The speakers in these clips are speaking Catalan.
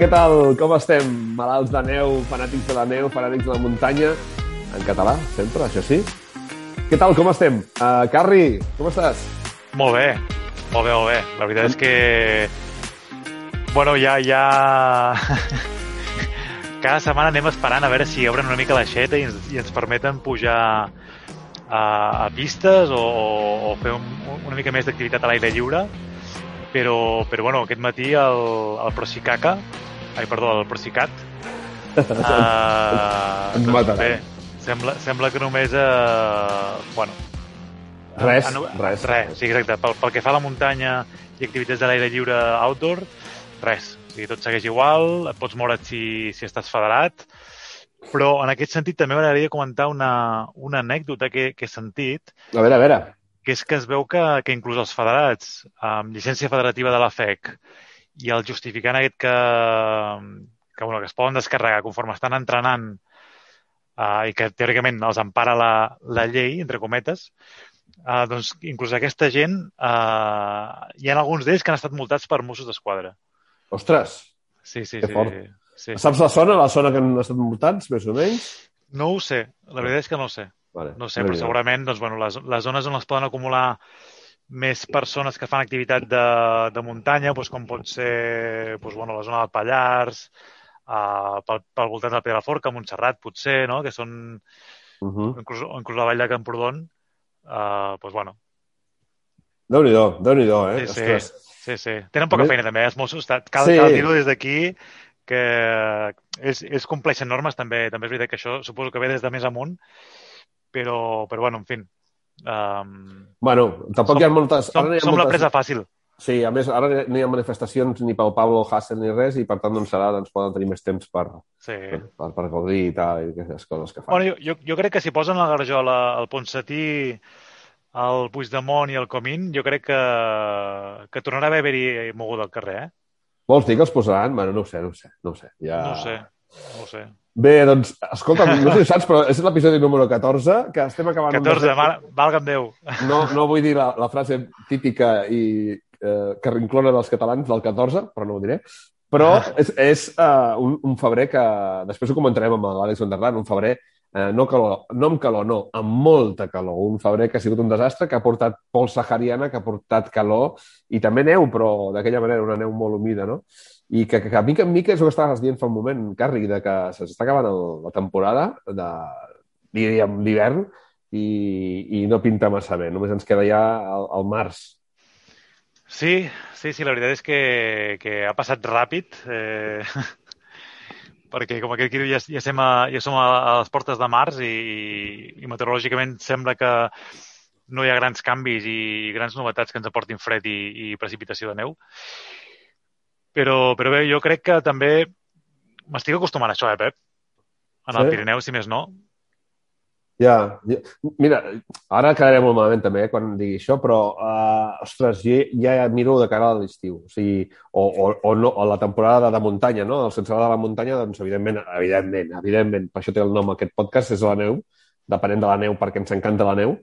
què tal? Com estem? Malalts de neu, fanàtics de la neu, fanàtics de la muntanya. En català, sempre, això sí. Què tal, com estem? Uh, Carri, com estàs? Molt bé, molt bé, molt bé. La veritat és que... Bueno, ja, ja... Cada setmana anem esperant a veure si obren una mica l'aixeta i, ens, i ens permeten pujar a, a pistes o, o fer un, una mica més d'activitat a l'aire lliure però, però bueno, aquest matí el, el Procicaca, ai, perdó, el Procicat, uh, Ens doncs bé, sembla, sembla que només, uh, bueno, Res, Ah, no, res. Res, sí, exacte. Pel, pel que fa a la muntanya i activitats de l'aire lliure outdoor, res. O sigui, tot segueix igual, et pots moure't si, si estàs federat, però en aquest sentit també m'agradaria comentar una, una anècdota que, que he sentit, A veure, a veure. que és que es veu que, que inclús els federats amb llicència federativa de la FEC i el justificant aquest que, que, bueno, que es poden descarregar conforme estan entrenant uh, i que teòricament els empara la, la llei, entre cometes, uh, doncs inclús aquesta gent, uh, hi ha alguns d'ells que han estat multats per Mossos d'Esquadra. Ostres, Sí, sí, Que sí. fort. sí. saps la zona, la zona que han estat multats, més o menys? No ho sé, la veritat és que no ho sé. Vale. No ho sé, però segurament doncs, bueno, les, les zones on es poden acumular més persones que fan activitat de, de muntanya, doncs, com pot ser doncs, bueno, la zona del Pallars, uh, pel, pel voltant de Pedraforca, Montserrat, potser, no? que són Uh -huh. inclús, inclús la vall de Camprodon, uh, doncs, bueno, Déu-n'hi-do, déu nhi eh? sí, sí, Ostres. sí, sí. Tenen poca feina també, eh, els Mossos. Cal, cal Sí. dir-ho des d'aquí, que és, és compleixen normes també. També és veritat que això suposo que ve des de més amunt, però, però bueno, en fi. Um, Bueno, tampoc Som- hi ha moltes... som, ara hi ha som la moltes- presa fàcil. Sí, a més, ara no hi ha manifestacions ni pel Pablo Hassel ni res, i per tant, doncs, serà, doncs, poden tenir més temps per, Sí. per, per, per gaudir i tal, i aquestes coses que fan. Bueno, jo, jo, jo crec que si posen la Garjola, el Ponsatí, el Puigdemont i el Comín, jo crec que, que tornarà a haver-hi mogut al carrer, eh? Vols dir que els posaran? Bueno, no ho sé, no ho sé. No ho sé. Ja... No ho sé, no ho sé. Bé, doncs, escolta, no sé si saps, però és l'episodi número 14, que estem acabant... un 14, desert- mal, valga'm Déu. No, no vull dir la, la frase típica i eh, que rinclona dels catalans del 14, però no ho diré. Però és, és uh, un, un febrer que, després ho comentarem amb l'Àlex Vanderland, un febrer eh, no, calor, no amb calor, no, amb molta calor. Un febrer que ha sigut un desastre, que ha portat pols sahariana, que ha portat calor i també neu, però d'aquella manera, una neu molt humida, no? I que, que, que mica en mica és el que estaves dient fa un moment, Carri, de que s'està acabant el, la temporada de, diríem, d'hivern i, i no pinta massa bé. Només ens queda ja el, el març. Sí, sí, sí, la veritat és que, que ha passat ràpid, eh, perquè com aquell que diu ja, ja, som a, ja som a, a les portes de març i, i meteorològicament sembla que no hi ha grans canvis i grans novetats que ens aportin fred i, i precipitació de neu. Però, però bé, jo crec que també m'estic acostumant a això, eh, Pep? En el Sí? Pirineu, si més no. Ja, ja. Mira, ara quedaré molt malament també eh, quan digui això, però, uh, ostres, jo ja miro de cara a l'estiu. O sigui, o, o, o, no, o la temporada de muntanya, no? El sense de la muntanya, doncs, evidentment, evidentment, evidentment, per això té el nom aquest podcast, és la neu, depenent de la neu, perquè ens encanta la neu,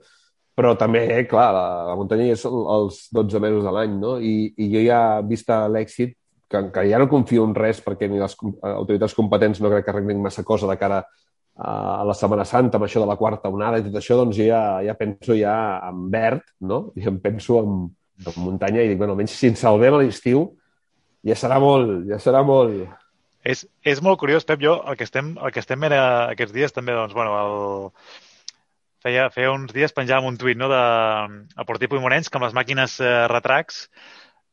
però també, eh, clar, la, la muntanya és el- els 12 mesos de l'any, no? I, I jo ja, vista l'èxit, que, que ja no confio en res perquè ni les com- autoritats competents no crec que arreglin massa cosa de cara a la Setmana Santa, amb això de la quarta onada i tot això, doncs ja, ja penso ja en verd, no? I em penso en, en muntanya i dic, bueno, almenys si ens salvem a l'estiu, ja serà molt, ja serà molt... És, és molt curiós, Pep, jo el que estem, el que estem era, aquests dies també, doncs, bueno, el... feia, feia uns dies penjàvem un tuit no, de, a Portipo i Morens que amb les màquines eh, retracs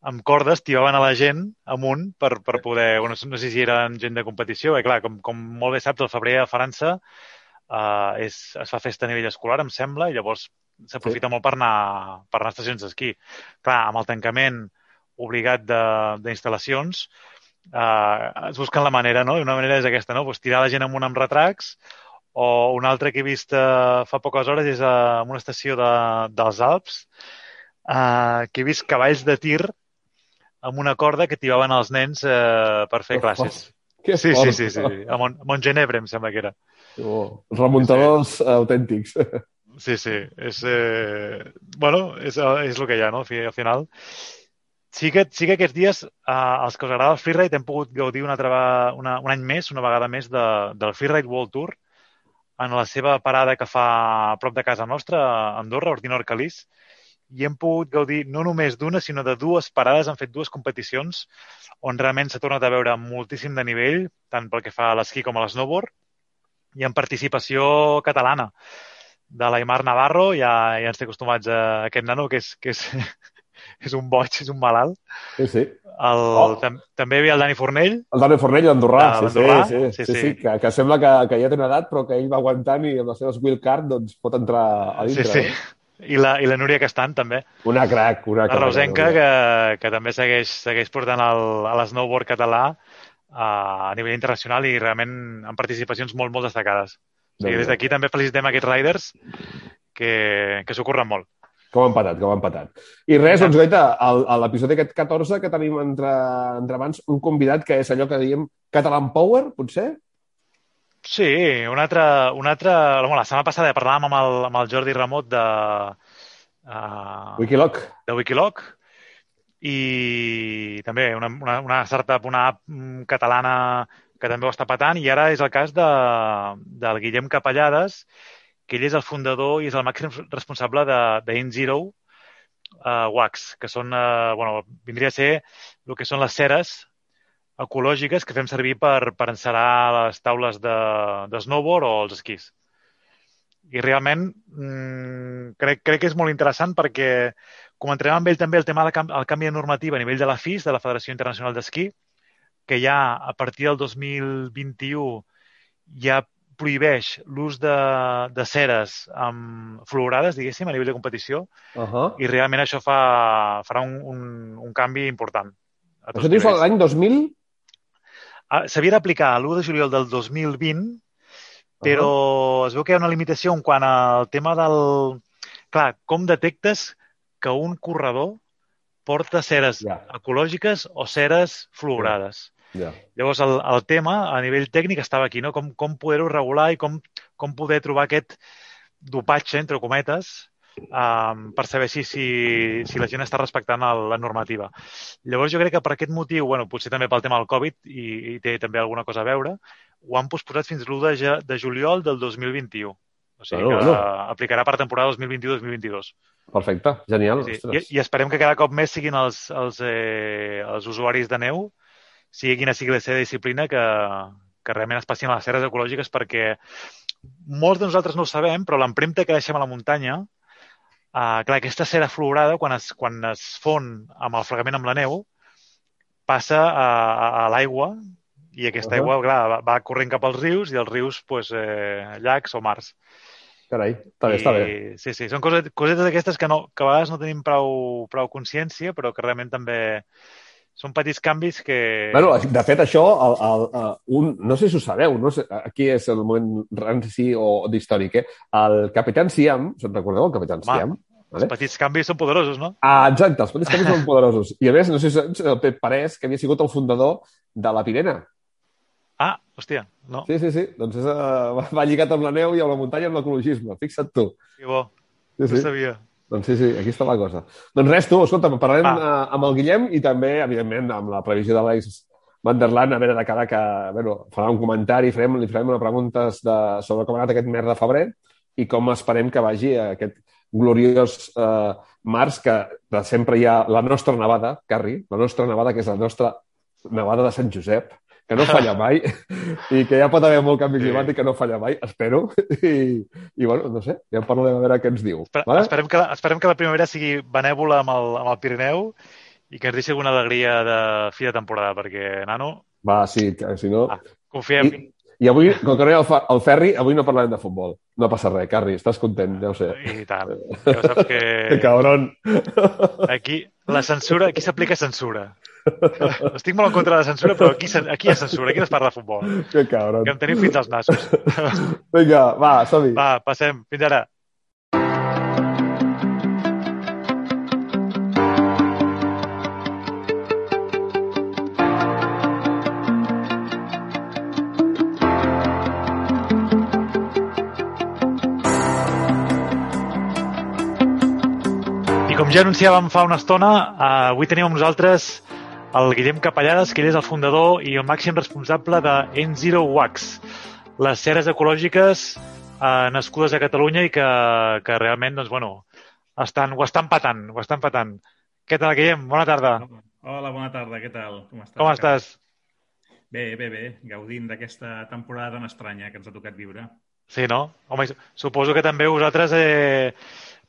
amb cordes tibaven a la gent amunt per, per poder... Bueno, no sé si eren gent de competició, i clar, com, com molt bé saps, el febrer a França eh, és, es fa festa a nivell escolar, em sembla, i llavors s'aprofita sí. molt per anar, per anar a estacions d'esquí. Clar, amb el tancament obligat d'instal·lacions, eh, es busquen la manera, no? I una manera és aquesta, no? Pues tirar la gent amunt amb retracs, o una altra que he vist eh, fa poques hores és a una estació de, dels Alps, eh, que he vist cavalls de tir amb una corda que tibaven els nens eh, per fer classes. Que sí, sí, sí, sí, sí. A, Mont, Montgenebre, em sembla que era. Oh, remuntadors sí. autèntics. Sí, sí. És, eh... bueno, és, és el que hi ha, no? Al final. Sí que, sí que aquests dies, eh, els que us agrada el freeride, hem pogut gaudir una altra, una, un any més, una vegada més, de, del Freeride World Tour en la seva parada que fa a prop de casa nostra, a Andorra, Ordinor Calís, i hem pogut gaudir no només d'una, sinó de dues parades, han fet dues competicions on realment s'ha tornat a veure moltíssim de nivell, tant pel que fa a l'esquí com a l'esnowboard, i en participació catalana de l'Aimar Navarro, ja, ja ens té acostumats a aquest nano, que és, que és, és un boig, és un malalt. Sí, sí. El, oh. tam també hi havia el Dani Fornell. El Dani Fornell, l'Andorrà, sí, sí, sí, sí, sí, sí, sí, que, que sembla que, que ja té una edat, però que ell va aguantant i amb les seves wheelcard doncs, pot entrar a dintre. Sí, sí. Eh? I la, I la Núria Castan, també. Una crac, una crac. La Rosenca, que, que també segueix, segueix portant l'esnowboard català a, a nivell internacional i realment en participacions molt, molt destacades. O sigui, des d'aquí també felicitem aquests riders que, que s'ho curren molt. Com han patat, com han patat. I res, doncs, Goita, a l'episodi aquest 14 que tenim entre, entre mans un convidat que és allò que diem Catalan Power, potser? Sí, un altre... Un altre bueno, la setmana passada parlàvem amb el, amb el Jordi Ramot de... Uh, Wikiloc. De Wikiloc i també una, una, una startup, una app mm, catalana que també ho està patant i ara és el cas de, del Guillem Capellades, que ell és el fundador i és el màxim responsable de, de InZero uh, Wax, que són, uh, bueno, vindria a ser el que són les ceres ecològiques que fem servir per, per encerar les taules de, de snowboard o els esquís. I realment mmm, crec, crec que és molt interessant perquè comentarem amb ell també el tema del canvi, el canvi de normativa a nivell de la FIS, de la Federació Internacional d'Esquí, que ja a partir del 2021 ja prohibeix l'ús de, de ceres amb fluorades, diguéssim, a nivell de competició, uh -huh. i realment això fa, farà un, un, un canvi important. Això dius l'any 2000? Ah, s'havia d'aplicar l'1 de juliol del 2020, però uh -huh. es veu que hi ha una limitació en quant al tema del... Clar, com detectes que un corredor porta ceres yeah. ecològiques o ceres fluorades? Yeah. Llavors, el, el tema a nivell tècnic estava aquí, no? Com, com poder-ho regular i com, com poder trobar aquest dopatge, entre cometes, um, per saber si, si, si la gent està respectant el, la normativa. Llavors jo crec que per aquest motiu, bueno, potser també pel tema del Covid i, i té també alguna cosa a veure, ho han posposat fins l'1 de, de juliol del 2021. O sigui bueno, que bueno. aplicarà per temporada 2021-2022. Perfecte, genial. Sí, sí. I, I esperem que cada cop més siguin els, els, eh, els usuaris de neu, sigui quina sigui la seva disciplina, que, que realment es passin a les serres ecològiques perquè molts de nosaltres no ho sabem, però l'empremta que deixem a la muntanya Uh, clar, aquesta cera fluorada, quan es, quan es fon amb el fregament amb la neu, passa a, a, a l'aigua i aquesta uh -huh. aigua, clar, va, va corrent cap als rius i els rius, pues, eh, llacs o mars. Carai, està bé, I, està bé. Sí, sí, són coses, cosetes d'aquestes que, no, que a vegades no tenim prou, prou consciència, però que realment també són petits canvis que... Bueno, de fet, això, el, el, el, un, no sé si ho sabeu, no sé, aquí és el moment ranci o d'històric, eh? El Capitán Siam, se'n recordeu, el Capitán Home, Siam? Vale? Els petits canvis són poderosos, no? Ah, exacte, els petits canvis són poderosos. I a més, no sé si saps, el Pep Parés, que havia sigut el fundador de la Pirena. Ah, hòstia, no. Sí, sí, sí. Doncs és, uh, va lligat amb la neu i amb la muntanya amb l'ecologisme. Fixa't tu. Que bo. Sí, sí. No sabia. Doncs sí, sí, aquí està la cosa. Doncs res, tu, escolta, parlarem ah. uh, amb el Guillem i també, evidentment, amb la previsió de l'Alex Vanderland, a veure de cara que bueno, farà un comentari, farem, li farem una preguntes de, sobre com ha anat aquest mes de febrer i com esperem que vagi aquest gloriós eh, març que de sempre hi ha la nostra nevada, Carri, la nostra nevada, que és la nostra nevada de Sant Josep, que no falla mai i que ja pot haver molt canvi climàtic que no falla mai, espero. I, i bueno, no sé, ja parlarem a veure què ens diu. Espera, vale? esperem, que, esperem que la primavera sigui benèvola amb el, amb el Pirineu i que ens deixi alguna alegria de fi de temporada, perquè, nano... Va, sí, que, si no... Ah, confiem. I, i avui, com que no hi ha el, el Ferri, avui no parlarem de futbol. No passa res, Carri, estàs content, ja ho sé. I tant. Ja ho saps que cabron. Aquí, la censura, aquí s'aplica censura. Estic molt en contra de la censura, però aquí, aquí hi ha censura, aquí no es parla de futbol. Que cabron. Que em tenim fins als nassos. Vinga, va, som-hi. Va, passem. Fins ara. I com ja anunciàvem fa una estona, eh, avui tenim amb nosaltres el Guillem Capellades, que ell és el fundador i el màxim responsable de N0 Wax, les ceres ecològiques eh, nascudes a Catalunya i que, que realment, doncs, bueno, estan, ho estan patant, ho estan patant. Què tal, Guillem? Bona tarda. Hola, bona tarda, què tal? Com estàs? Com estàs? Bé, bé, bé, gaudint d'aquesta temporada tan estranya que ens ha tocat viure. Sí, no? Home, suposo que també vosaltres eh,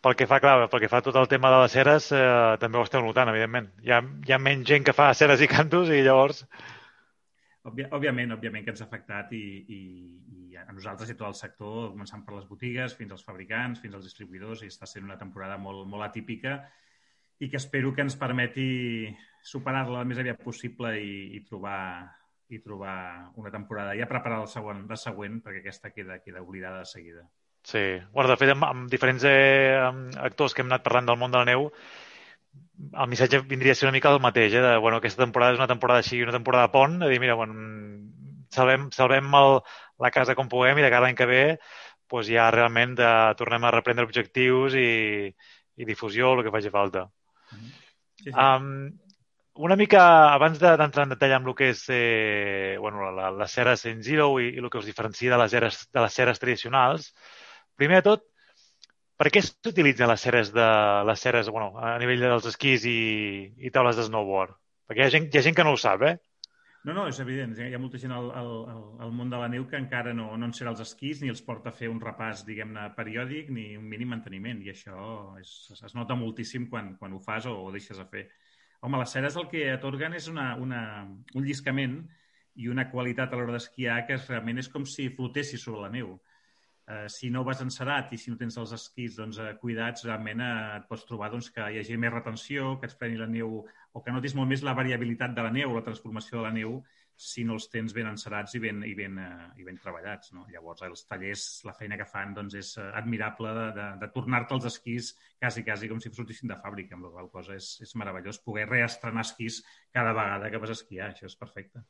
pel que fa, clar, pel que fa tot el tema de les ceres, eh, també ho esteu notant, evidentment. Hi ha, hi ha menys gent que fa ceres i cantos i llavors... Òbvia, òbviament, òbviament que ens ha afectat i, i, i a nosaltres i tot el sector, començant per les botigues, fins als fabricants, fins als distribuïdors, i està sent una temporada molt, molt atípica i que espero que ens permeti superar-la el més aviat possible i, i trobar i trobar una temporada ja preparar el següent, la següent perquè aquesta queda, queda oblidada de seguida. Sí. Bueno, de fet, amb, amb diferents eh, actors que hem anat parlant del món de la neu, el missatge vindria a ser una mica el mateix, eh? de, bueno, aquesta temporada és una temporada així, una temporada pont, de dir, mira, bueno, salvem, salvem el, la casa com puguem i de cada any que ve doncs ja realment de, tornem a reprendre objectius i, i difusió, el que faci falta. Sí, sí. Um, una mica abans d'entrar en detall amb el que és eh, bueno, la, les ceres en zero i, i el que us diferencia de les, eres, de les ceres tradicionals, primer de tot, per què s'utilitzen les ceres, de, les ceres bueno, a nivell dels esquís i, i taules de snowboard? Perquè hi ha, gent, hi ha gent que no ho sap, eh? No, no, és evident. Hi ha molta gent al, al, al món de la neu que encara no, no en serà els esquís ni els porta a fer un repàs, diguem-ne, periòdic ni un mínim manteniment. I això és, es nota moltíssim quan, quan ho fas o ho deixes a fer. Home, les ceres el que atorguen és una, una, un lliscament i una qualitat a l'hora d'esquiar que realment és com si flotessis sobre la neu eh, si no vas encerat i si no tens els esquís doncs, eh, cuidats, realment eh, et pots trobar doncs, que hi hagi més retenció, que et preni la neu o que notis molt més la variabilitat de la neu, la transformació de la neu, si no els tens ben encerats i ben, i ben, eh, i ben treballats. No? Llavors, els tallers, la feina que fan doncs, és eh, admirable de, de, de tornar-te els esquís quasi, quasi com si sortissin de fàbrica, amb la qual cosa és, és meravellós poder reestrenar esquís cada vegada que vas esquiar. Això és perfecte.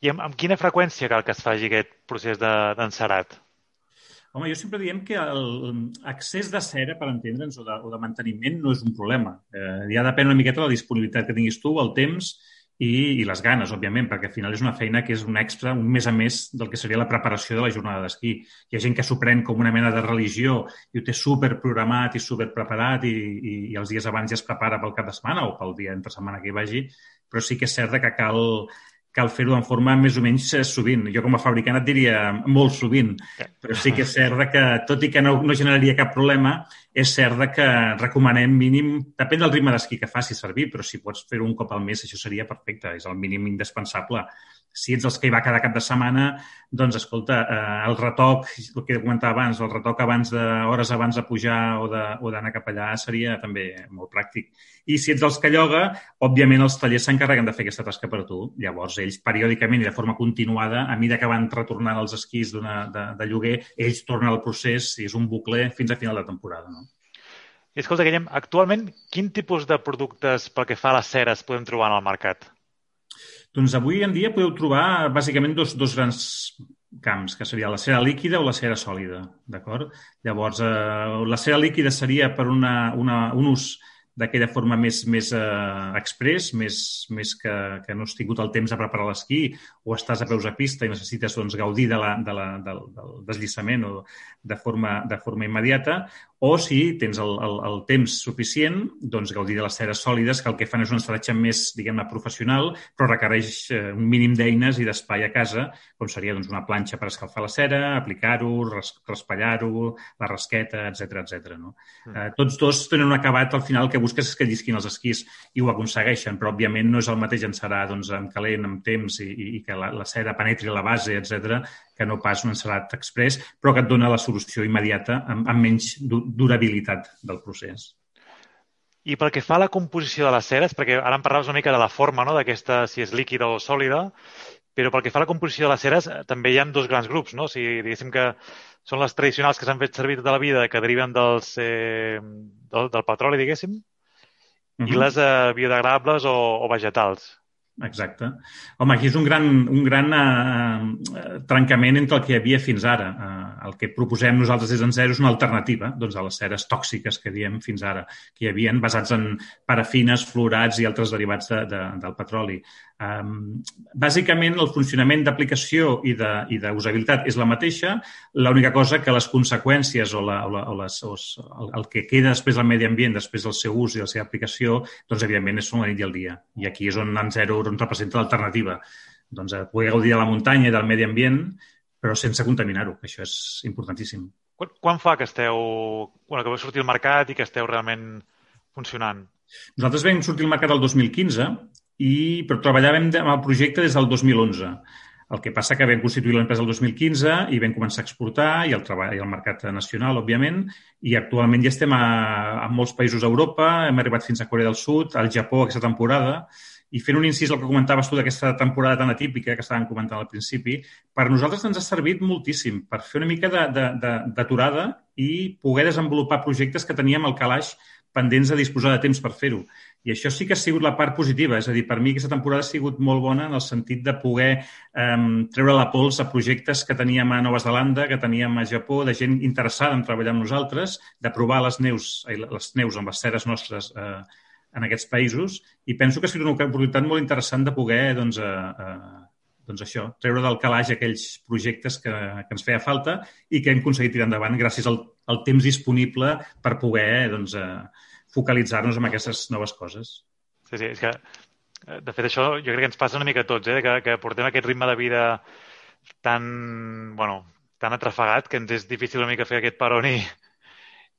I amb, amb quina freqüència cal que es faci aquest procés d'encerat? De, Home, jo sempre diem que l'accés de cera, per entendre'ns, o, o de manteniment no és un problema. Eh, ja depèn una miqueta de la disponibilitat que tinguis tu, el temps i, i les ganes, òbviament, perquè al final és una feina que és un extra, un més a més del que seria la preparació de la jornada d'esquí. Hi ha gent que s'ho pren com una mena de religió i ho té super programat i super preparat i, i, i els dies abans ja es prepara pel cap de setmana o pel dia entre setmana que hi vagi, però sí que és cert que cal cal fer-ho en forma més o menys eh, sovint. Jo com a fabricant et diria molt sovint, però sí que és cert que, tot i que no, no generaria cap problema, és cert que recomanem mínim, depèn del ritme d'esquí que facis servir, però si pots fer un cop al mes, això seria perfecte, és el mínim indispensable si ets els que hi va cada cap de setmana, doncs, escolta, eh, el retoc, el que comentava abans, el retoc abans de, hores abans de pujar o d'anar cap allà seria també molt pràctic. I si ets dels que lloga, òbviament els tallers s'encarreguen de fer aquesta tasca per tu. Llavors, ells periòdicament i de forma continuada, a mesura que van retornant els esquís de, de lloguer, ells tornen al procés i és un bucle fins a final de temporada. No? I escolta, Guillem, actualment quin tipus de productes pel que fa a les ceres podem trobar en el mercat? Doncs avui en dia podeu trobar bàsicament dos, dos grans camps, que seria la cera líquida o la cera sòlida, d'acord? Llavors, eh, la cera líquida seria per una, una, un ús d'aquella forma més, més eh, express, més, més que, que no has tingut el temps de preparar l'esquí o estàs a peus a pista i necessites doncs, gaudir de la, de la, del, del deslliçament o de forma, de forma immediata, o si tens el, el, el temps suficient, doncs gaudir de les ceres sòlides, que el que fan és un estaratge més, diguem-ne, professional, però requereix eh, un mínim d'eines i d'espai a casa, com seria doncs, una planxa per escalfar la cera, aplicar-ho, res, raspallar-ho, la rasqueta, etc etc. no? Mm. Eh, tots dos tenen un acabat, al final, que busques és que llisquin els esquís i ho aconsegueixen, però, òbviament, no és el mateix encerar doncs, en calent, amb temps i, i que la, la cera penetri la base, etc que no pas un encerat express, però que et dona la solució immediata amb, amb menys durabilitat del procés. I pel que fa a la composició de les ceres, perquè ara em parlaves una mica de la forma, no? d'aquesta, si és líquida o sòlida, però pel que fa a la composició de les ceres eh, també hi ha dos grans grups, no? O sigui, diguéssim que són les tradicionals que s'han fet servir tota la vida, que deriven dels, eh, del, del petroli, diguéssim, uh -huh. i les eh, biodegradables o, o vegetals. Exacte. Home, aquí és un gran, un gran uh, trencament entre el que hi havia fins ara. Uh, el que proposem nosaltres des d'en zero és una alternativa doncs, a les ceres tòxiques que diem fins ara, que hi havia basats en parafines, fluorats i altres derivats de, de, del petroli. Um, bàsicament, el funcionament d'aplicació i d'usabilitat és la mateixa, l'única cosa que les conseqüències o, la, o, la, o, les, o el, el que queda després del medi ambient, després del seu ús i la seva aplicació, doncs, evidentment, és la nit i el dia. I aquí és on en zero doncs, representa l'alternativa. Doncs a poder gaudir de la muntanya i del medi ambient, però sense contaminar-ho, això és importantíssim. Quan, quan fa que esteu... Bueno, que vau sortir al mercat i que esteu realment funcionant? Nosaltres vam sortir al mercat el 2015 i, però treballàvem amb el projecte des del 2011. El que passa que vam constituir l'empresa el 2015 i vam començar a exportar i el, treball, el mercat nacional, òbviament, i actualment ja estem a, a molts països d'Europa, hem arribat fins a Corea del Sud, al Japó aquesta temporada, i fent un incís al que comentaves tu d'aquesta temporada tan atípica que estàvem comentant al principi, per nosaltres ens ha servit moltíssim per fer una mica d'aturada i poder desenvolupar projectes que teníem al calaix pendents de disposar de temps per fer-ho. I això sí que ha sigut la part positiva. És a dir, per mi aquesta temporada ha sigut molt bona en el sentit de poder um, treure la pols a projectes que teníem a Nova Zelanda, que teníem a Japó, de gent interessada en treballar amb nosaltres, de provar les neus, les neus amb les ceres nostres eh, en aquests països. I penso que ha sigut una oportunitat molt interessant de poder doncs, eh, eh, doncs això, treure del calaix aquells projectes que, que ens feia falta i que hem aconseguit tirar endavant gràcies al, al temps disponible per poder doncs, eh, focalitzar-nos en aquestes noves coses. Sí, sí, és que, eh, de fet, això jo crec que ens passa una mica a tots, eh? que, que portem aquest ritme de vida tan, bueno, tan atrafegat que ens és difícil una mica fer aquest peron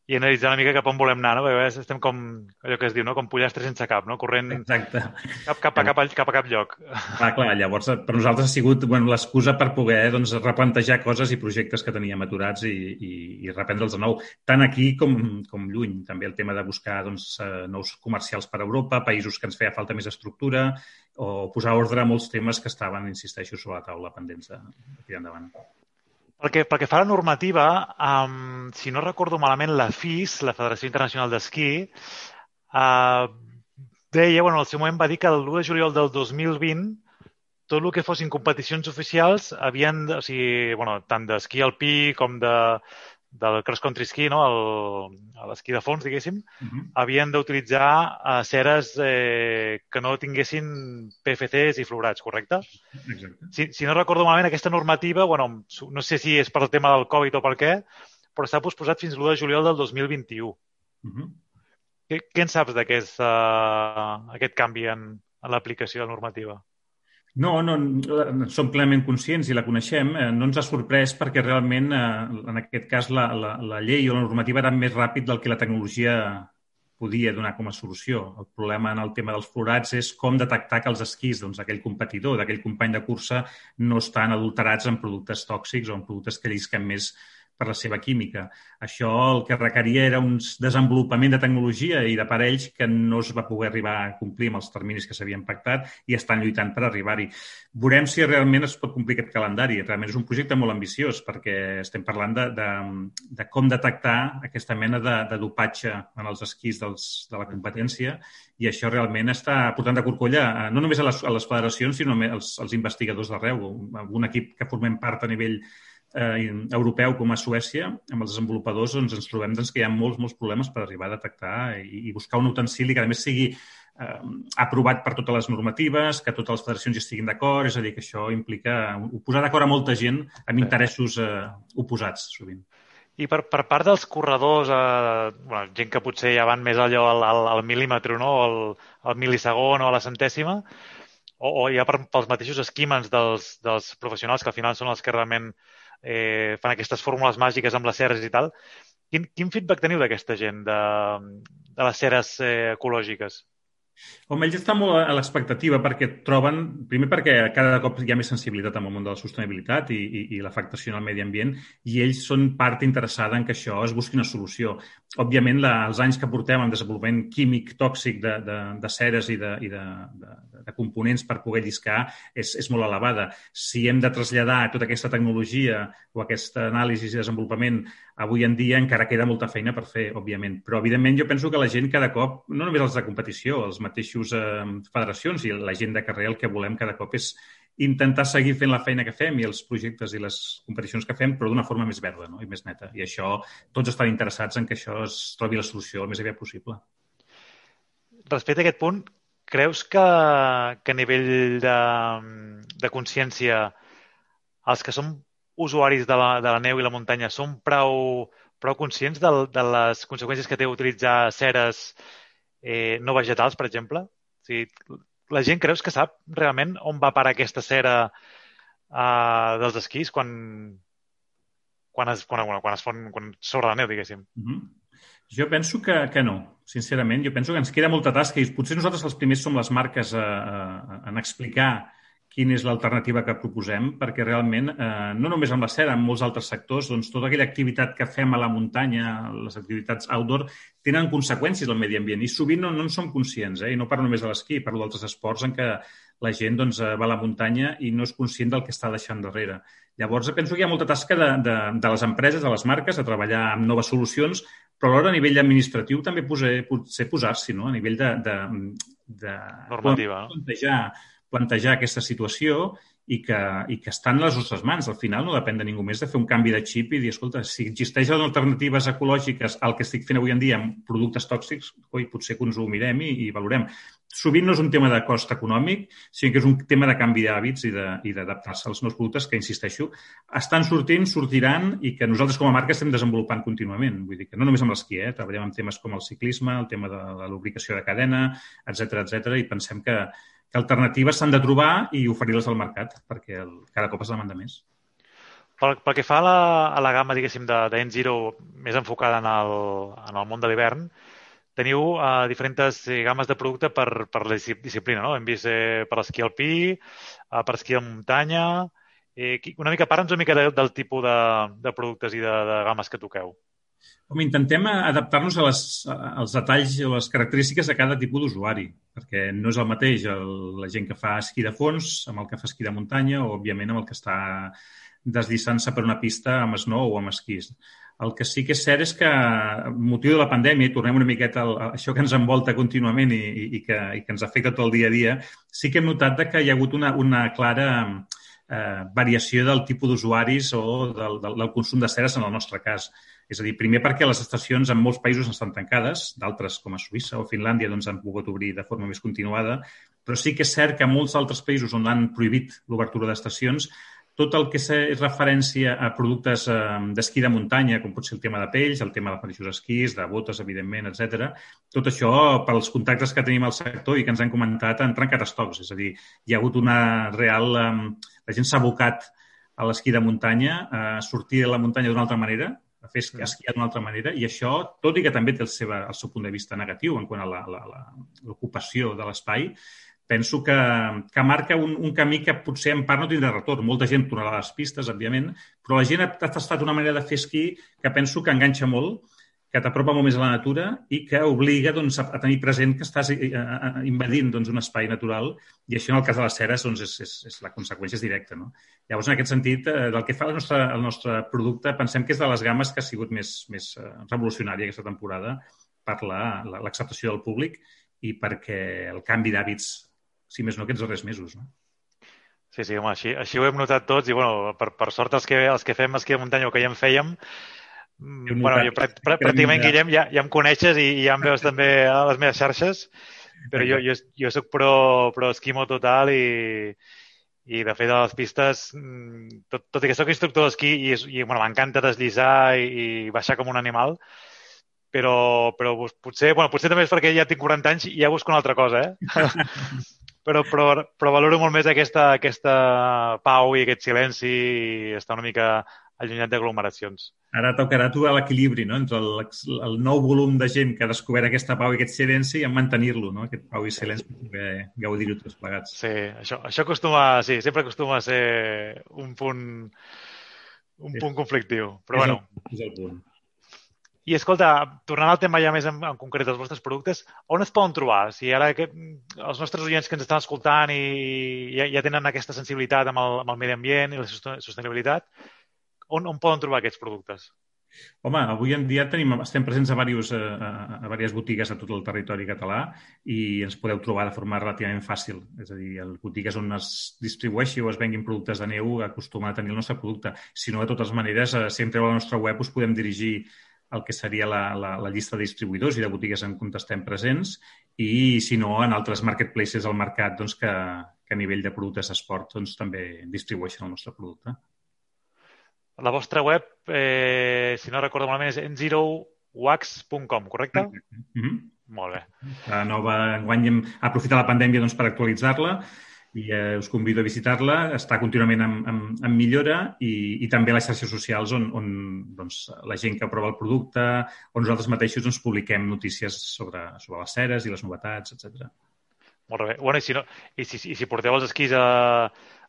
i, analitzar una mica cap on volem anar, no? Perquè estem com, allò que es diu, no? Com pollastres sense cap, no? Corrent Exacte. cap, cap, a, cap, a, cap a cap lloc. Clar, clar, llavors per nosaltres ha sigut bueno, l'excusa per poder doncs, replantejar coses i projectes que teníem aturats i, i, i reprendre'ls de nou, tant aquí com, com lluny. També el tema de buscar doncs, eh, nous comercials per a Europa, països que ens feia falta més estructura, o posar ordre a molts temes que estaven, insisteixo, sobre la taula pendents de, de tirar endavant. Pel que, pel que fa la normativa, um, si no recordo malament, la FIS, la Federació Internacional d'Esquí, uh, deia, bueno, al seu moment va dir que el 1 de juliol del 2020 tot el que fossin competicions oficials havien, o sigui, bueno, tant d'esquí alpí com de, del cross country ski, no? l'esquí de fons, diguéssim, uh -huh. havien d'utilitzar uh, ceres eh, que no tinguessin PFCs i fluorats, correcte? Exacte. Si, si no recordo malament, aquesta normativa, bueno, no sé si és per el tema del Covid o per què, però està posposat fins l'1 de juliol del 2021. Uh -huh. què, què en saps d'aquest uh, aquest canvi en, en l'aplicació de la normativa? No, no, som plenament conscients i la coneixem. Eh, no ens ha sorprès perquè realment, eh, en aquest cas, la, la, la llei o la normativa era més ràpid del que la tecnologia podia donar com a solució. El problema en el tema dels florats és com detectar que els esquís doncs, d'aquell competidor, d'aquell company de cursa, no estan adulterats en productes tòxics o en productes que llisquen més per la seva química. Això el que requeria era un desenvolupament de tecnologia i d'aparells que no es va poder arribar a complir amb els terminis que s'havien pactat i estan lluitant per arribar-hi. Veurem si realment es pot complir aquest calendari. Realment és un projecte molt ambiciós perquè estem parlant de, de, de com detectar aquesta mena de, de dopatge en els esquís dels, de la competència i això realment està portant de corcolla no només a les, a les federacions sinó als, als investigadors d'arreu. Un equip que formem part a nivell eh, europeu com a Suècia, amb els desenvolupadors doncs, ens trobem doncs, que hi ha molts, molts problemes per arribar a detectar i, i buscar un utensili que, a més, sigui eh, aprovat per totes les normatives, que totes les federacions hi estiguin d'acord, és a dir, que això implica posar d'acord a molta gent amb interessos eh, oposats, sovint. I per, per part dels corredors, eh, bueno, gent que potser ja van més allò al, al, al mil·límetre, no? al, al mil·lisegon o a la centèsima, o, o ja per, pels mateixos esquímens dels, dels professionals, que al final són els que realment eh, fan aquestes fórmules màgiques amb les ceres i tal. Quin, quin feedback teniu d'aquesta gent, de, de les ceres eh, ecològiques? Home, ells estan molt a l'expectativa perquè troben, primer perquè cada cop hi ha més sensibilitat amb el món de la sostenibilitat i, i, i l'afectació al medi ambient i ells són part interessada en que això es busqui una solució. Òbviament, la, els anys que portem en desenvolupament químic tòxic de, de, de ceres i, de, i de, de, de components per poder lliscar és, és molt elevada. Si hem de traslladar tota aquesta tecnologia o aquesta anàlisi i desenvolupament avui en dia encara queda molta feina per fer, òbviament. Però, evidentment, jo penso que la gent cada cop, no només els de competició, els mateixos eh, federacions i la gent de carrer el que volem cada cop és intentar seguir fent la feina que fem i els projectes i les competicions que fem, però d'una forma més verda no? i més neta. I això, tots estan interessats en que això es trobi la solució el més aviat possible. Respecte a aquest punt, creus que, que a nivell de, de consciència els que som usuaris de la, de la neu i la muntanya som prou, prou conscients de, de les conseqüències que té utilitzar ceres eh, no vegetals, per exemple? O sigui, la gent creus que sap realment on va parar aquesta cera uh, dels esquís quan, quan es, quan, quan, es fon quan sobre la neu, diguéssim? Mm -hmm. Jo penso que, que no, sincerament. Jo penso que ens queda molta tasca i potser nosaltres els primers som les marques a, a, a, explicar quina és l'alternativa que proposem, perquè realment, eh, no només amb la cera, en molts altres sectors, doncs tota aquella activitat que fem a la muntanya, les activitats outdoor, tenen conseqüències al medi ambient i sovint no, no en som conscients, eh? i no parlo només de l'esquí, parlo d'altres esports en què la gent doncs, eh, va a la muntanya i no és conscient del que està deixant darrere. Llavors, penso que hi ha molta tasca de, de, de les empreses, de les marques, a treballar amb noves solucions, però alhora a nivell administratiu també potser, potser posar-s'hi, no? a nivell de... de, de Normativa. Plantejar plantejar aquesta situació i que, i que està en les nostres mans. Al final no depèn de ningú més de fer un canvi de xip i dir, escolta, si existeixen alternatives ecològiques al que estic fent avui en dia amb productes tòxics, oi, potser que ens ho mirem i, i valorem. Sovint no és un tema de cost econòmic, sinó que és un tema de canvi d'hàbits i d'adaptar-se als nous productes que, insisteixo, estan sortint, sortiran i que nosaltres com a marca estem desenvolupant contínuament. Vull dir que no només amb l'esquí, eh? treballem amb temes com el ciclisme, el tema de la lubricació de cadena, etc etc i pensem que, que alternatives s'han de trobar i oferir-les al mercat, perquè el, cada cop es demanda més. Pel, pel que fa a la, a la gamma, diguéssim, de, de N0 més enfocada en el, en el món de l'hivern, teniu uh, diferents eh, gammes de producte per, per la disciplina, no? Hem vist eh, per l'esquí alpí, uh, per esquí de muntanya... Eh, una mica, para'ns una mica de, del tipus de, de productes i de, de gammes que toqueu. Com intentem adaptar-nos a les, als detalls o les característiques de cada tipus d'usuari, perquè no és el mateix el, la gent que fa esquí de fons amb el que fa esquí de muntanya o, òbviament, amb el que està deslliçant-se per una pista amb snow o amb esquís. El que sí que és cert és que, motiu de la pandèmia, i tornem una miqueta a això que ens envolta contínuament i, i, que, i que ens afecta tot el dia a dia, sí que hem notat que hi ha hagut una, una clara eh, variació del tipus d'usuaris o del, del, del consum de ceres en el nostre cas. És a dir, primer perquè les estacions en molts països estan tancades, d'altres com a Suïssa o Finlàndia doncs, han pogut obrir de forma més continuada, però sí que és cert que molts altres països on han prohibit l'obertura d'estacions, tot el que és referència a productes eh, d'esquí de muntanya, com pot ser el tema de pells, el tema de mateixos esquís, de botes, evidentment, etc. tot això, pels contactes que tenim al sector i que ens han comentat, han trencat estocs. És a dir, hi ha hagut una real... Eh, la gent s'ha abocat a l'esquí de muntanya, a sortir de la muntanya d'una altra manera, a fer esquiar d'una altra manera i això, tot i que també té el, seva, el seu punt de vista negatiu en quant a l'ocupació de l'espai, penso que, que marca un, un camí que potser en part no tindrà retorn. Molta gent tornarà a les pistes, òbviament, però la gent ha tastat una manera de fer esquí que penso que enganxa molt que t'apropa molt més a la natura i que obliga doncs, a, tenir present que estàs a, a, a, invadint doncs, un espai natural i això en el cas de les ceres doncs, és, és, és la conseqüència és directa. No? Llavors, en aquest sentit, eh, del que fa el nostre, el nostre producte, pensem que és de les gammes que ha sigut més, més eh, revolucionària aquesta temporada per l'acceptació la, del públic i perquè el canvi d'hàbits, si més no, aquests darrers mesos. No? Sí, sí, home, així, així ho hem notat tots i, bueno, per, per sort els que, els que fem esquí de muntanya o que ja en fèiem, bueno, jo pràct, pràcticament, Guillem, ja, ja em coneixes i, i ja em veus també a les meves xarxes, però jo, jo, jo soc pro, pro esquimo total i, i de fet a les pistes, mm, tot, tot i que sóc instructor d'esquí i, i bueno, m'encanta deslizar i, i baixar com un animal, però, però potser, bueno, potser també és perquè ja tinc 40 anys i ja busco una altra cosa, eh? però, però, però valoro molt més aquesta, aquesta pau i aquest silenci i estar una mica allunyat d'aglomeracions. Ara tocarà trobar l'equilibri no? entre el, el nou volum de gent que ha descobert aquesta pau i aquest silenci i mantenir-lo, no? aquest pau i silenci, per gaudir-ho tots plegats. Sí, això, això acostuma, sí, sempre acostuma a ser un punt, un sí. punt conflictiu. Però és bueno. El, és el punt. I escolta, tornant al tema ja més en, en concret dels vostres productes, on es poden trobar? Si ara que, els nostres oients que ens estan escoltant i ja, ja tenen aquesta sensibilitat amb el, amb el medi ambient i la sostenibilitat, on, on poden trobar aquests productes? Home, avui en dia tenim, estem presents a, diversos, a, a, a diverses botigues a tot el territori català i ens podeu trobar de forma relativament fàcil. És a dir, el botigues on es distribueixi o es venguin productes de neu acostuma a tenir el nostre producte. Si no, de totes maneres, eh, sempre a la nostra web us podem dirigir el que seria la, la, la llista de distribuïdors i de botigues en què estem presents i, si no, en altres marketplaces al mercat doncs, que, que a nivell de productes d'esport doncs, també distribueixen el nostre producte. La vostra web, eh, si no recordo malament, és enzerowax.com, correcte? Mm -hmm. Molt bé. La nova, enguany hem aprofitat la pandèmia doncs, per actualitzar-la i eh, us convido a visitar-la. Està contínuament en, en, en millora i, i també a les xarxes socials on, on doncs, la gent que prova el producte, on nosaltres mateixos doncs, publiquem notícies sobre, sobre les ceres i les novetats, etc. Molt bé. Bueno, i si, no, i si, i si porteu els esquís a...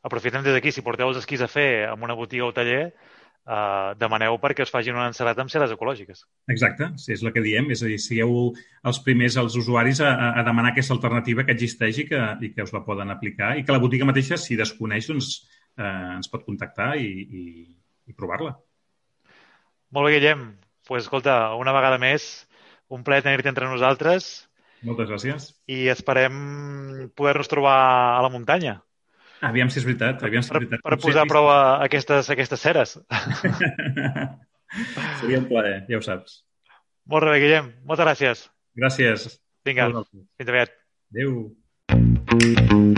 Aprofitem des d'aquí, si porteu els esquís a fer en una botiga o taller, eh, demaneu perquè us facin una ensalada amb ceres ecològiques. Exacte, sí, és el que diem. És a dir, sigueu els primers, els usuaris, a, a demanar aquesta alternativa que existeix i que, i que us la poden aplicar i que la botiga mateixa, si desconeix, doncs, eh, ens pot contactar i, i, i provar-la. Molt bé, Guillem. Doncs, pues, escolta, una vegada més, un plaer tenir-te entre nosaltres. Moltes gràcies. I esperem poder-nos trobar a la muntanya. Aviam si és veritat. Aviam si és veritat. Per, per posar a prova aquestes, aquestes ceres. Seria un plaer, ja ho saps. Molt bé, Guillem. Moltes gràcies. Gràcies. Vinga, fins aviat. Adéu.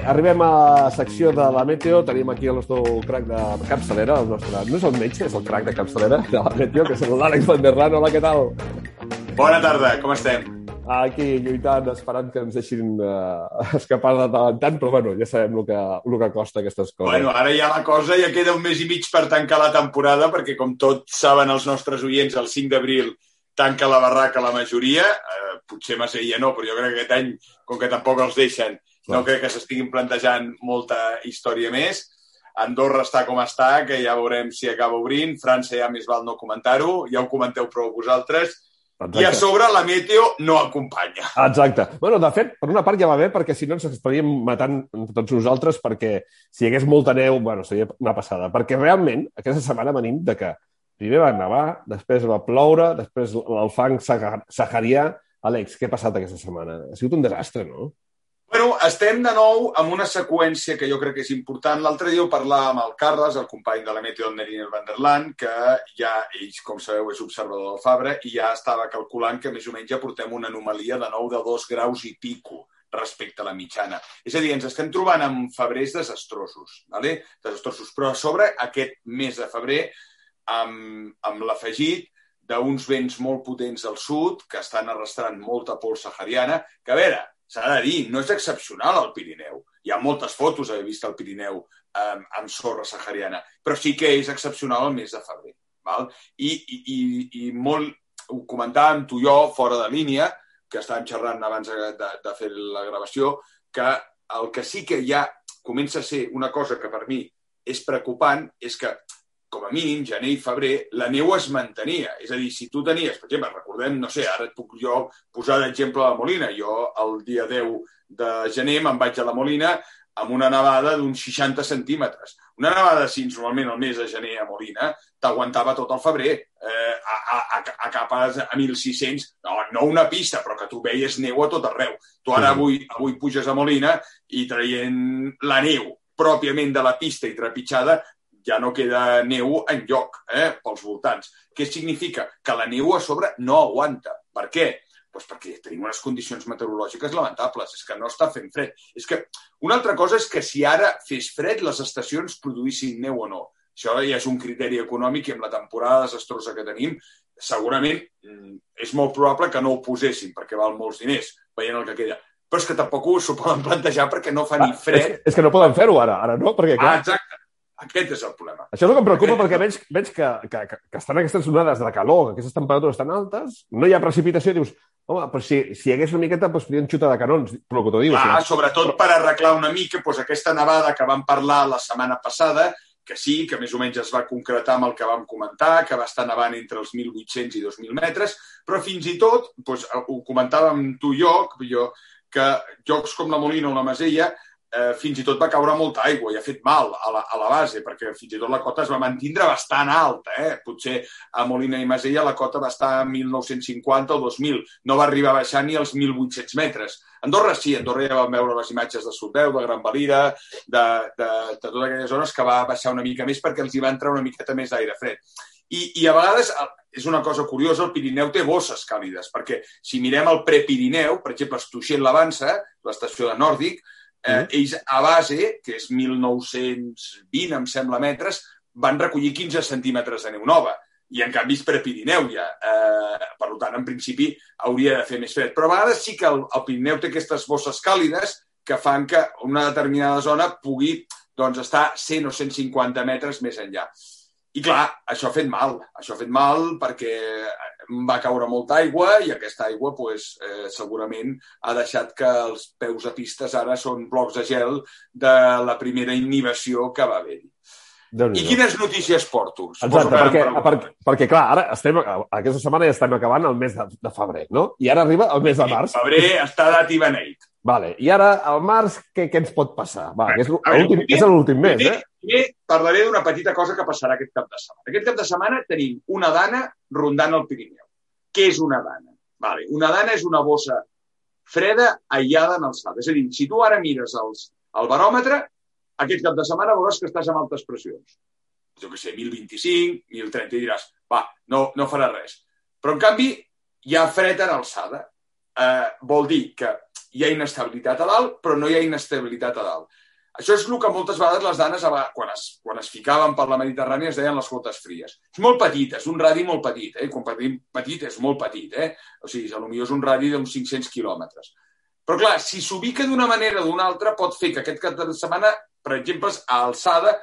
Bé, arribem a la secció de la Meteo. Tenim aquí el nostre crac de capçalera, el nostre... no és el metge, és el crac de capçalera de la Meteo, que és l'Àlex Van der Ran. Hola, què tal? Bona tarda, com estem? Aquí lluitant, esperant que ens deixin uh, escapar de tant en tant, però bueno, ja sabem el que, el que costa aquestes coses. Bueno, ara ja la cosa ja queda un mes i mig per tancar la temporada, perquè com tots saben els nostres oients, el 5 d'abril tanca la barraca la majoria, eh, potser massa ja no, però jo crec que aquest any, com que tampoc els deixen, no crec que s'estiguin plantejant molta història més. Andorra està com està, que ja veurem si acaba obrint. França ja més val no comentar-ho, ja ho comenteu prou vosaltres. Exacte. I a sobre la meteo no acompanya. Exacte. Bueno, de fet, per una part ja va bé, perquè si no ens estaríem matant tots nosaltres, perquè si hi hagués molta neu, bueno, seria una passada. Perquè realment, aquesta setmana venim de que primer va nevar, després va ploure, després el fang saharià. Àlex, què ha passat aquesta setmana? Ha sigut un desastre, no? Bueno, estem de nou amb una seqüència que jo crec que és important. L'altre dia ho parlàvem amb el Carles, el company de la Meteo Neriner Van der Land, que ja, ell, com sabeu, és observador del Fabra, i ja estava calculant que més o menys ja portem una anomalia de nou de dos graus i pico respecte a la mitjana. És a dir, ens estem trobant amb febrers desastrosos, ¿vale? desastrosos. però a sobre aquest mes de febrer amb, amb l'afegit d'uns vents molt potents al sud que estan arrastrant molta pols sahariana, que a veure, s'ha de dir, no és excepcional al Pirineu. Hi ha moltes fotos d'haver vist el Pirineu um, amb sorra sahariana, però sí que és excepcional el mes de febrer. Val? I, i, i, i molt, ho comentàvem tu i jo fora de línia, que estàvem xerrant abans de, de fer la gravació, que el que sí que ja comença a ser una cosa que per mi és preocupant és que com a mínim, gener i febrer, la neu es mantenia. És a dir, si tu tenies, per exemple, recordem, no sé, ara et puc jo posar d'exemple la Molina. Jo el dia 10 de gener me'n vaig a la Molina amb una nevada d'uns 60 centímetres. Una nevada, si normalment el mes de gener a Molina, t'aguantava tot el febrer, eh, a, a, a cap a, a 1.600, no, no una pista, però que tu veies neu a tot arreu. Tu ara avui, avui puges a Molina i traient la neu pròpiament de la pista i trepitjada, ja no queda neu en lloc eh, pels voltants. Què significa? Que la neu a sobre no aguanta. Per què? Pues perquè tenim unes condicions meteorològiques lamentables. És que no està fent fred. És que una altra cosa és que si ara fes fred les estacions produïssin neu o no. Això ja és un criteri econòmic i amb la temporada desastrosa que tenim segurament mm, és molt probable que no ho posessin perquè val molts diners, veient el que queda. Però és que tampoc s'ho poden plantejar perquè no fa ni fred. És que, és que no poden fer-ho ara, ara no? Perquè, clar... Ah, exacte. Aquest és el problema. Això és el que em preocupa perquè veig, veig que, que, que, que estan aquestes onades de calor, que aquestes temperatures tan altes, no hi ha precipitació dius, home, però si, si hi hagués una miqueta, doncs podrien xutar de canons, però que t'ho dius. Ah, si sobretot per arreglar una mica doncs, aquesta nevada que vam parlar la setmana passada, que sí, que més o menys es va concretar amb el que vam comentar, que va estar nevant entre els 1.800 i 2.000 metres, però fins i tot, doncs, ho comentàvem tu i jo, jo que jocs com la Molina o la Masella eh, fins i tot va caure molta aigua i ha fet mal a la, a la base, perquè fins i tot la cota es va mantindre bastant alta. Eh? Potser a Molina i Masella la cota va estar a 1950 o 2000. No va arribar a baixar ni als 1.800 metres. Andorra sí, Andorra ja vam veure les imatges de Soldeu, de Gran Valira, de, de, de totes aquelles zones que va baixar una mica més perquè els hi va entrar una miqueta més d'aire fred. I, I a vegades és una cosa curiosa, el Pirineu té bosses càlides, perquè si mirem el prepirineu, per exemple, Estuixent l'Avança, l'estació de Nòrdic, Eh, ells, a base, que és 1920, em sembla, metres, van recollir 15 centímetres de neu nova. I, en canvi, és per Pirineu ja. Eh, per tant, en principi, hauria de fer més fred. Però a vegades sí que el, el Pirineu té aquestes bosses càlides que fan que una determinada zona pugui doncs, estar 100 o 150 metres més enllà. I clar, això ha fet mal. Això ha fet mal perquè va caure molta aigua i aquesta aigua pues, eh, segurament ha deixat que els peus a pistes ara són blocs de gel de la primera inhibició que va haver-hi. I quines notícies porto? Exacte, perquè, perquè, perquè, clar, ara estem, aquesta setmana ja estem acabant el mes de, de febrer, no? I ara arriba el mes de març. Sí, febrer està dat i beneit. Vale. I ara, al març, què, què ens pot passar? Va, que és l'últim mes, eh? Primer parlaré d'una petita cosa que passarà aquest cap de setmana. Aquest cap de setmana tenim una dana rondant el Pirineu. Què és una dana? Vale. Una dana és una bossa freda aïllada en alçada. És a dir, si tu ara mires els, el baròmetre, aquest cap de setmana veuràs que estàs amb altes pressions. Jo què sé, 1.025, 1.030, i diràs, va, no, no farà res. Però, en canvi, hi ha fred en alçada. Eh, vol dir que hi ha inestabilitat a dalt, però no hi ha inestabilitat a dalt. Això és el que moltes vegades les danes, quan es, quan es ficaven per la Mediterrània, es deien les gotes fries. És molt petit, és un radi molt petit. Eh? Quan partim petit, és molt petit. Eh? O sigui, potser és un radi d'uns 500 quilòmetres. Però, clar, si s'ubica d'una manera o d'una altra, pot fer que aquest cap de setmana per exemple, a alçada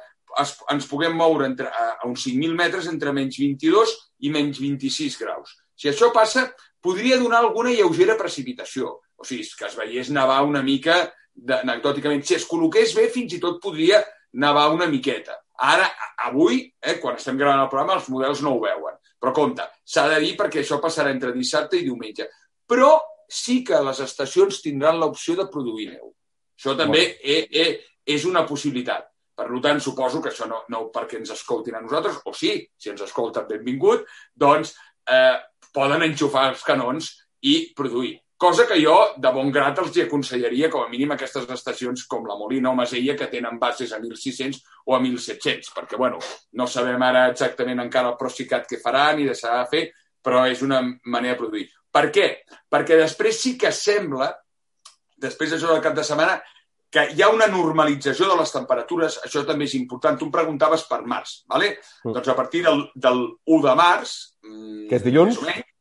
es, ens puguem moure entre, a, a uns 5.000 metres entre menys 22 i menys 26 graus. Si això passa, podria donar alguna lleugera precipitació. O sigui, que es veiés nevar una mica anecdòticament. Si es col·loqués bé, fins i tot podria nevar una miqueta. Ara, avui, eh, quan estem gravant el programa, els models no ho veuen. Però compte, s'ha de dir perquè això passarà entre dissabte i diumenge. Però sí que les estacions tindran l'opció de produir neu. Això també he, he, és una possibilitat. Per tant, suposo que això no, no perquè ens escoltin a nosaltres, o sí, si ens escolten, benvingut, doncs eh, poden enxufar els canons i produir. Cosa que jo, de bon grat, els hi aconsellaria, com a mínim, aquestes estacions com la Molina o Masella, que tenen bases a 1.600 o a 1.700, perquè, bueno, no sabem ara exactament encara el Procicat que farà ni deixarà de fer, però és una manera de produir. Per què? Perquè després sí que sembla, després d'això del cap de setmana, que hi ha una normalització de les temperatures, això també és important. Tu em preguntaves per març, ¿vale? Mm. doncs a partir del, del 1 de març... Mm, que és dilluns? Menys,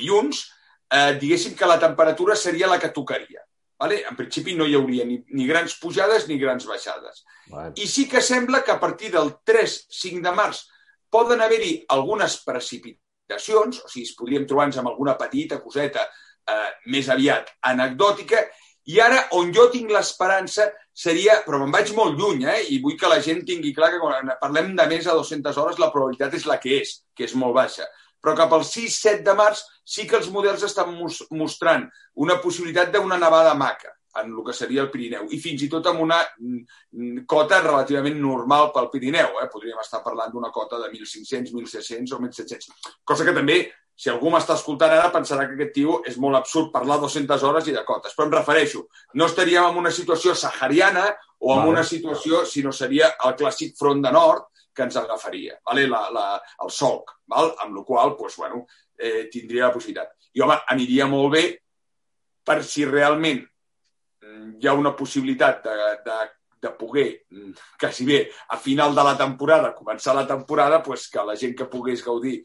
dilluns, eh, diguéssim que la temperatura seria la que tocaria. ¿vale? En principi no hi hauria ni, ni grans pujades ni grans baixades. Vale. I sí que sembla que a partir del 3-5 de març poden haver-hi algunes precipitacions, o sigui, podríem trobar-nos amb alguna petita coseta eh, més aviat anecdòtica, i ara, on jo tinc l'esperança, seria... Però me'n vaig molt lluny, eh? I vull que la gent tingui clar que quan parlem de més de 200 hores la probabilitat és la que és, que és molt baixa. Però cap al 6-7 de març sí que els models estan mostrant una possibilitat d'una nevada maca en el que seria el Pirineu, i fins i tot amb una mm, cota relativament normal pel Pirineu. Eh? Podríem estar parlant d'una cota de 1.500, 1.600 o 1.700. Cosa que també si algú m'està escoltant ara pensarà que aquest tio és molt absurd parlar 200 hores i de cotes, però em refereixo, no estaríem en una situació sahariana o en vale. una situació, sinó seria el clàssic front de nord que ens agafaria, vale? la, la, el solc, val? amb la qual pues, bueno, eh, tindria la possibilitat. I, home, aniria molt bé per si realment mm, hi ha una possibilitat de, de, de poder, mm, quasi bé, a final de la temporada, començar la temporada, pues, que la gent que pogués gaudir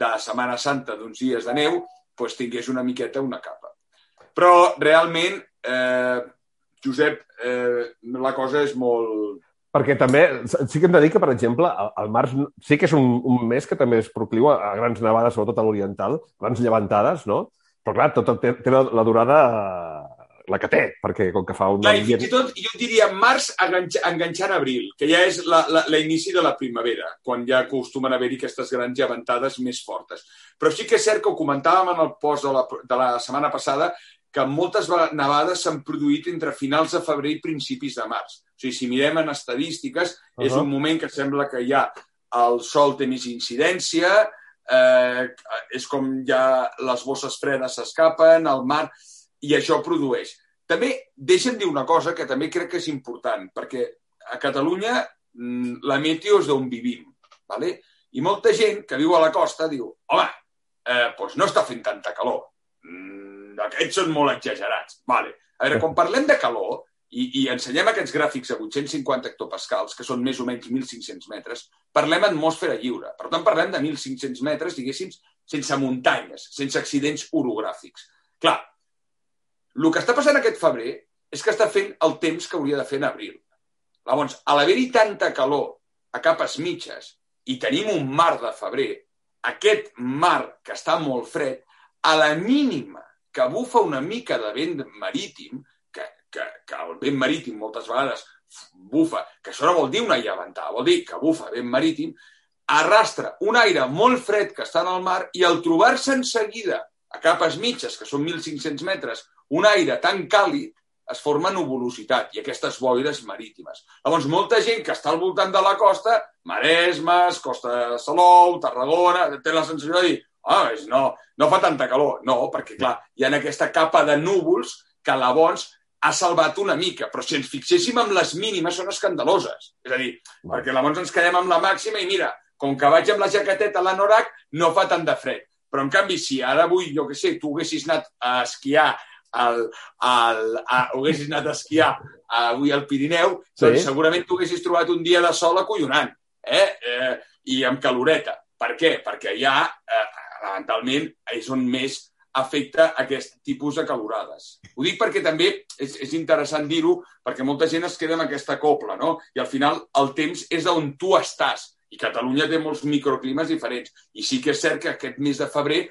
de Setmana Santa d'uns dies de neu, doncs tingués una miqueta una capa. Però realment, eh, Josep, eh, la cosa és molt... Perquè també, sí que hem de dir que, per exemple, el març sí que és un, un mes que també es procliu a grans nevades, sobretot a l'oriental, grans llevantades, no? Però, clar, tot té, té la, la durada la que té, perquè com que fa un... Clar, i fins i tot, jo diria març enganx, enganxant abril, que ja és l'inici de la primavera, quan ja acostumen a haver-hi aquestes grans llevantades més fortes. Però sí que és cert que ho comentàvem en el post de la, de la setmana passada, que moltes nevades s'han produït entre finals de febrer i principis de març. O sigui, si mirem en estadístiques, uh -huh. és un moment que sembla que ja el sol té més incidència, eh, és com ja les bosses fredes s'escapen, el mar i això produeix. També deixa'm dir una cosa que també crec que és important, perquè a Catalunya mm, la meteo és d'on vivim, ¿vale? i molta gent que viu a la costa diu home, eh, doncs no està fent tanta calor, mm, aquests són molt exagerats. Vale. A veure, quan parlem de calor i, i ensenyem aquests gràfics a 850 hectopascals, que són més o menys 1.500 metres, parlem atmosfera lliure. Per tant, parlem de 1.500 metres, diguéssim, sense muntanyes, sense accidents orogràfics. Clar, el que està passant aquest febrer és que està fent el temps que hauria de fer en abril. Llavors, a l'haver-hi tanta calor a capes mitges i tenim un mar de febrer, aquest mar que està molt fred, a la mínima que bufa una mica de vent marítim, que, que, que el vent marítim moltes vegades bufa, que això no vol dir una llevantada, vol dir que bufa vent marítim, arrastra un aire molt fred que està en el mar i al trobar-se en seguida a capes mitges, que són 1.500 metres, un aire tan càlid es forma nuvolositat i aquestes boires marítimes. Llavors, molta gent que està al voltant de la costa, Maresmes, Costa de Salou, Tarragona, té la sensació de dir ah, no, no fa tanta calor. No, perquè, clar, hi ha aquesta capa de núvols que llavors ha salvat una mica, però si ens fixéssim en les mínimes són escandaloses. És a dir, Va. perquè llavors ens quedem amb la màxima i mira, com que vaig amb la jaqueteta a l'anorac, no fa tant de fred. Però, en canvi, si ara avui, jo que sé, tu haguessis anat a esquiar al, al, a, haguessis anat a esquiar avui al Pirineu, sí. doncs segurament tu haguessis trobat un dia de sol acollonant eh? eh i amb caloreta. Per què? Perquè ja, eh, fonamentalment, és on més afecta aquest tipus de calorades. Ho dic perquè també és, és interessant dir-ho, perquè molta gent es queda amb aquesta copla, no? I al final el temps és on tu estàs. I Catalunya té molts microclimes diferents. I sí que és cert que aquest mes de febrer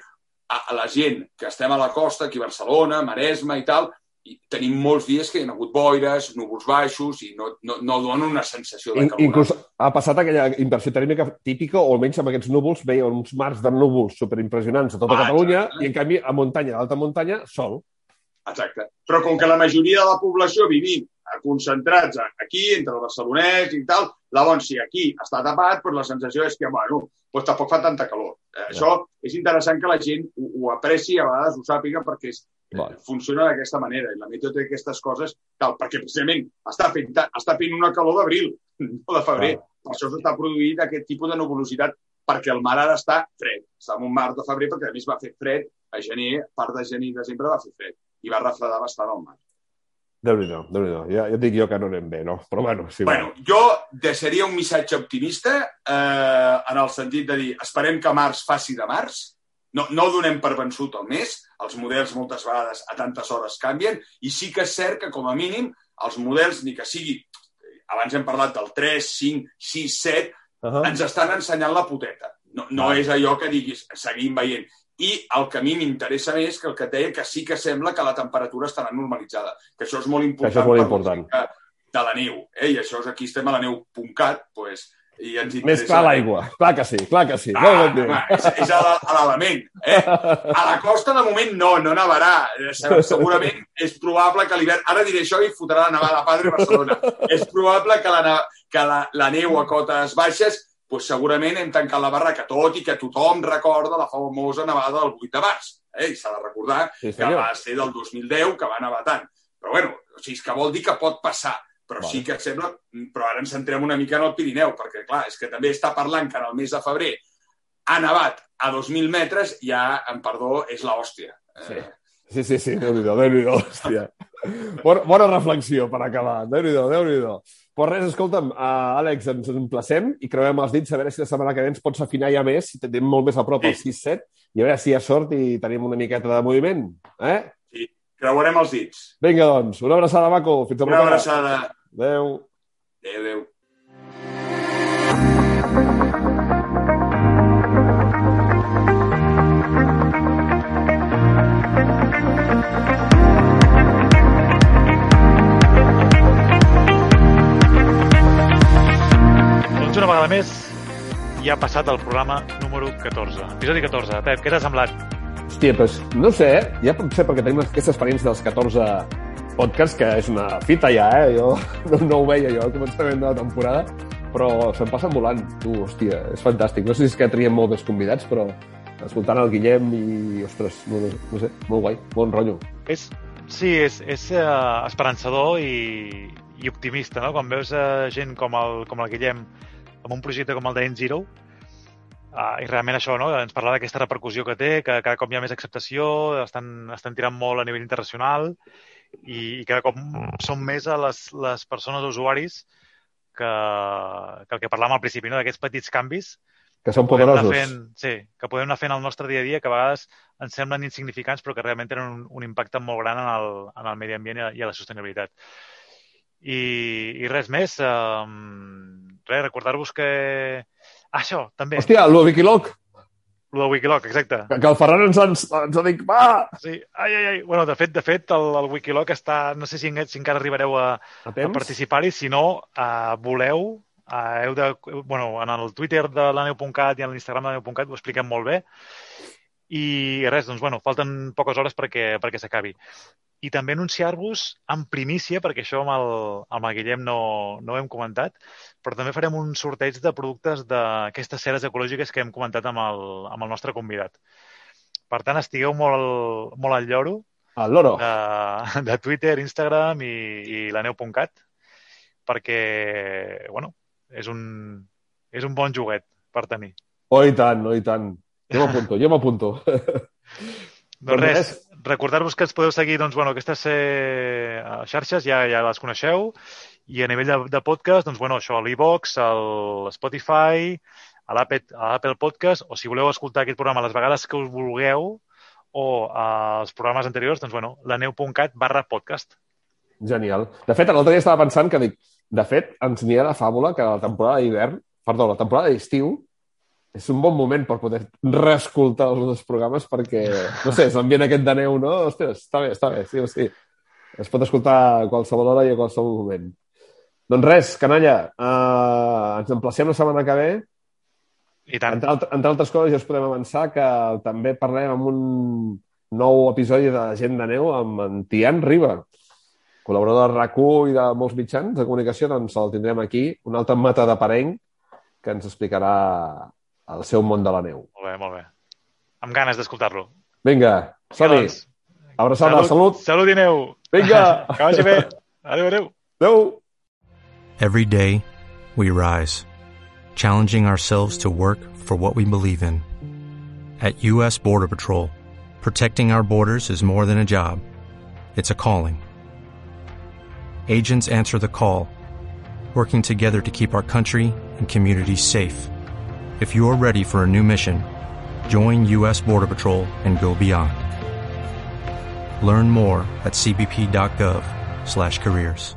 a, la gent que estem a la costa, aquí a Barcelona, Maresme i tal, i tenim molts dies que hi ha hagut boires, núvols baixos i no, no, no dona una sensació de calor. Inclús ha passat aquella inversió tèrmica típica, o almenys amb aquests núvols veia uns mars de núvols superimpressionants a tota ah, Catalunya exacte. i, en canvi, a muntanya, a l'alta muntanya, sol. Exacte. Però com que la majoria de la població vivim concentrats aquí, entre el barcelonès i tal, llavors, si aquí està tapat, doncs la sensació és que, bueno, doncs tampoc fa tanta calor. Eh, ja. Això és interessant que la gent ho, ho apreci, a vegades ho sàpiga, perquè és, vale. funciona d'aquesta manera. I la meteo té aquestes coses, tal, perquè precisament està fent, està fent una calor d'abril, no de febrer. Vale. Per això s'està produint aquest tipus de nuvolositat, perquè el mar ara està fred. Està en un mar de febrer, perquè a més va fer fred a gener, part de gener i desembre va fer fred, i va refredar bastant el mar déu nhi déu nhi ja, ja et dic jo que no anem bé, no? Però bueno, sí. Bueno, va. jo deixaria un missatge optimista eh, en el sentit de dir esperem que març faci de març, no, no donem per vençut el mes, els models moltes vegades a tantes hores canvien, i sí que és cert que, com a mínim, els models, ni que sigui, abans hem parlat del 3, 5, 6, 7, uh -huh. ens estan ensenyant la poteta. No, no uh -huh. és allò que diguis, seguim veient. I el que a mi m'interessa més que el que et deia que sí que sembla que la temperatura estarà normalitzada. Que això és molt important. Que això és molt important. De la neu. Eh? I això és aquí estem a la neu.cat, pues, i ens Més clar l'aigua. Clar que sí, clar que sí. Ah, home, és, és a l'element. Eh? A la costa, de moment, no, no nevarà. Eh, segurament és probable que l'hivern... Ara diré això i fotrà la nevada a Padre Barcelona. És probable que la, que la, la neu a cotes baixes pues segurament hem tancat la barraca, tot i que tothom recorda la famosa nevada del 8 de març. Eh? I s'ha de recordar sí, que va ser del 2010, que va nevar tant. Però bueno, o sigui, és que vol dir que pot passar però vale. sí que sembla... Però ara ens centrem una mica en el Pirineu, perquè, clar, és que també està parlant que en el mes de febrer ha nevat a 2.000 metres, ja, en perdó, és l'hòstia. Sí. Sí, sí, sí, Déu-n'hi-do, déu nhi déu hòstia. Bona, bona reflexió per acabar. Déu-n'hi-do, déu nhi déu Pues res, escolta'm, uh, Àlex, ens emplacem i creuem els dits a veure si la setmana que ve ens pots afinar ja més, si tenim molt més a prop sí. el 6-7, i a veure si hi ha sort i tenim una miqueta de moviment. Eh? Sí, creuarem els dits. Vinga, doncs, una abraçada, Maco. Fins a Una abraçada. Adéu. Adéu, adéu. Doncs una vegada més ja ha passat el programa número 14. Episodi 14. Pep, què t'ha semblat? Hòstia, doncs, no sé? Ja potser perquè tenim aquesta experiència dels 14 podcast, que és una fita ja, eh? Jo no, no ho veia jo al començament de la temporada, però se'm passa volant. Tu, hòstia, és fantàstic. No sé si és que triem molt més convidats, però escoltant el Guillem i, ostres, no, no sé, molt guai, bon rotllo. És, sí, és, és uh, esperançador i, i optimista, no? Quan veus uh, gent com el, com el Guillem amb un projecte com el de Zero, Uh, I realment això, no? ens parla d'aquesta repercussió que té, que cada cop hi ha més acceptació, estan, estan tirant molt a nivell internacional i, i cada cop són més a les, les persones usuaris que, que el que parlàvem al principi, no? d'aquests petits canvis que són poderosos. Fent, sí, que podem anar fent al nostre dia a dia, que a vegades ens semblen insignificants, però que realment tenen un, un impacte molt gran en el, en el medi ambient i a, i a la sostenibilitat. I, i res més, um, res, recordar-vos que... Ah, això, també. Hòstia, el Wikiloc. El del Wikiloc, exacte. Que, que el Ferran ens, ens, ens ha dit, va! Sí, ai, ai, ai. Bueno, de fet, de fet, el, el Wikiloc està... No sé si, si encara arribareu a, a, a participar-hi, si no, uh, voleu, uh, heu de... Bueno, en el Twitter de laneu.cat i en l'Instagram de laneu.cat ho expliquem molt bé. I res, doncs, bueno, falten poques hores perquè, perquè s'acabi i també anunciar-vos en primícia, perquè això amb el, amb el Guillem no, no ho hem comentat, però també farem un sorteig de productes d'aquestes ceres ecològiques que hem comentat amb el, amb el nostre convidat. Per tant, estigueu molt, molt al lloro al loro. De, de Twitter, Instagram i, i la neu.cat perquè, bueno, és un, és un bon joguet per tenir. Oh, i tant, oh, i tant. Jo m'apunto, jo m'apunto. doncs res, recordar-vos que ens podeu seguir, doncs, bueno, aquestes eh, xarxes ja, ja les coneixeu, i a nivell de, de podcast, doncs, bueno, això, l'e-box, el Spotify, a l'Apple Podcast, o si voleu escoltar aquest programa les vegades que us vulgueu, o als programes anteriors, doncs, bueno, la neu.cat barra podcast. Genial. De fet, l'altre dia estava pensant que dic, de fet, ens n'hi ha de fàbula que la temporada d'hivern, perdó, la temporada d'estiu, és un bon moment per poder reescoltar els nostres programes perquè, no sé, és l'ambient aquest de neu, no? Ostres, està bé, està bé, sí, sí. Es pot escoltar a qualsevol hora i a qualsevol moment. Doncs res, canalla, uh, ens emplacem la setmana que ve. I tant. Entre, alt entre altres coses, ja us podem avançar que també parlem amb un nou episodi de Gent de Neu amb en Tian Riba, col·laborador de rac i de molts mitjans de comunicació, doncs el tindrem aquí, un altre mata de pareny que ens explicarà el seu món de la neu. Molt bé, molt bé. Amb ganes d'escoltar-lo. Vinga, som-hi. Doncs, Abraçada, salut. Salut, salut i neu. Vinga. que vagi bé. Adéu, adéu. Adéu. Every day, we rise, challenging ourselves to work for what we believe in. At U.S. Border Patrol, protecting our borders is more than a job, it's a calling. Agents answer the call, working together to keep our country and communities safe. If you're ready for a new mission, join U.S. Border Patrol and go beyond. Learn more at cbp.gov/careers.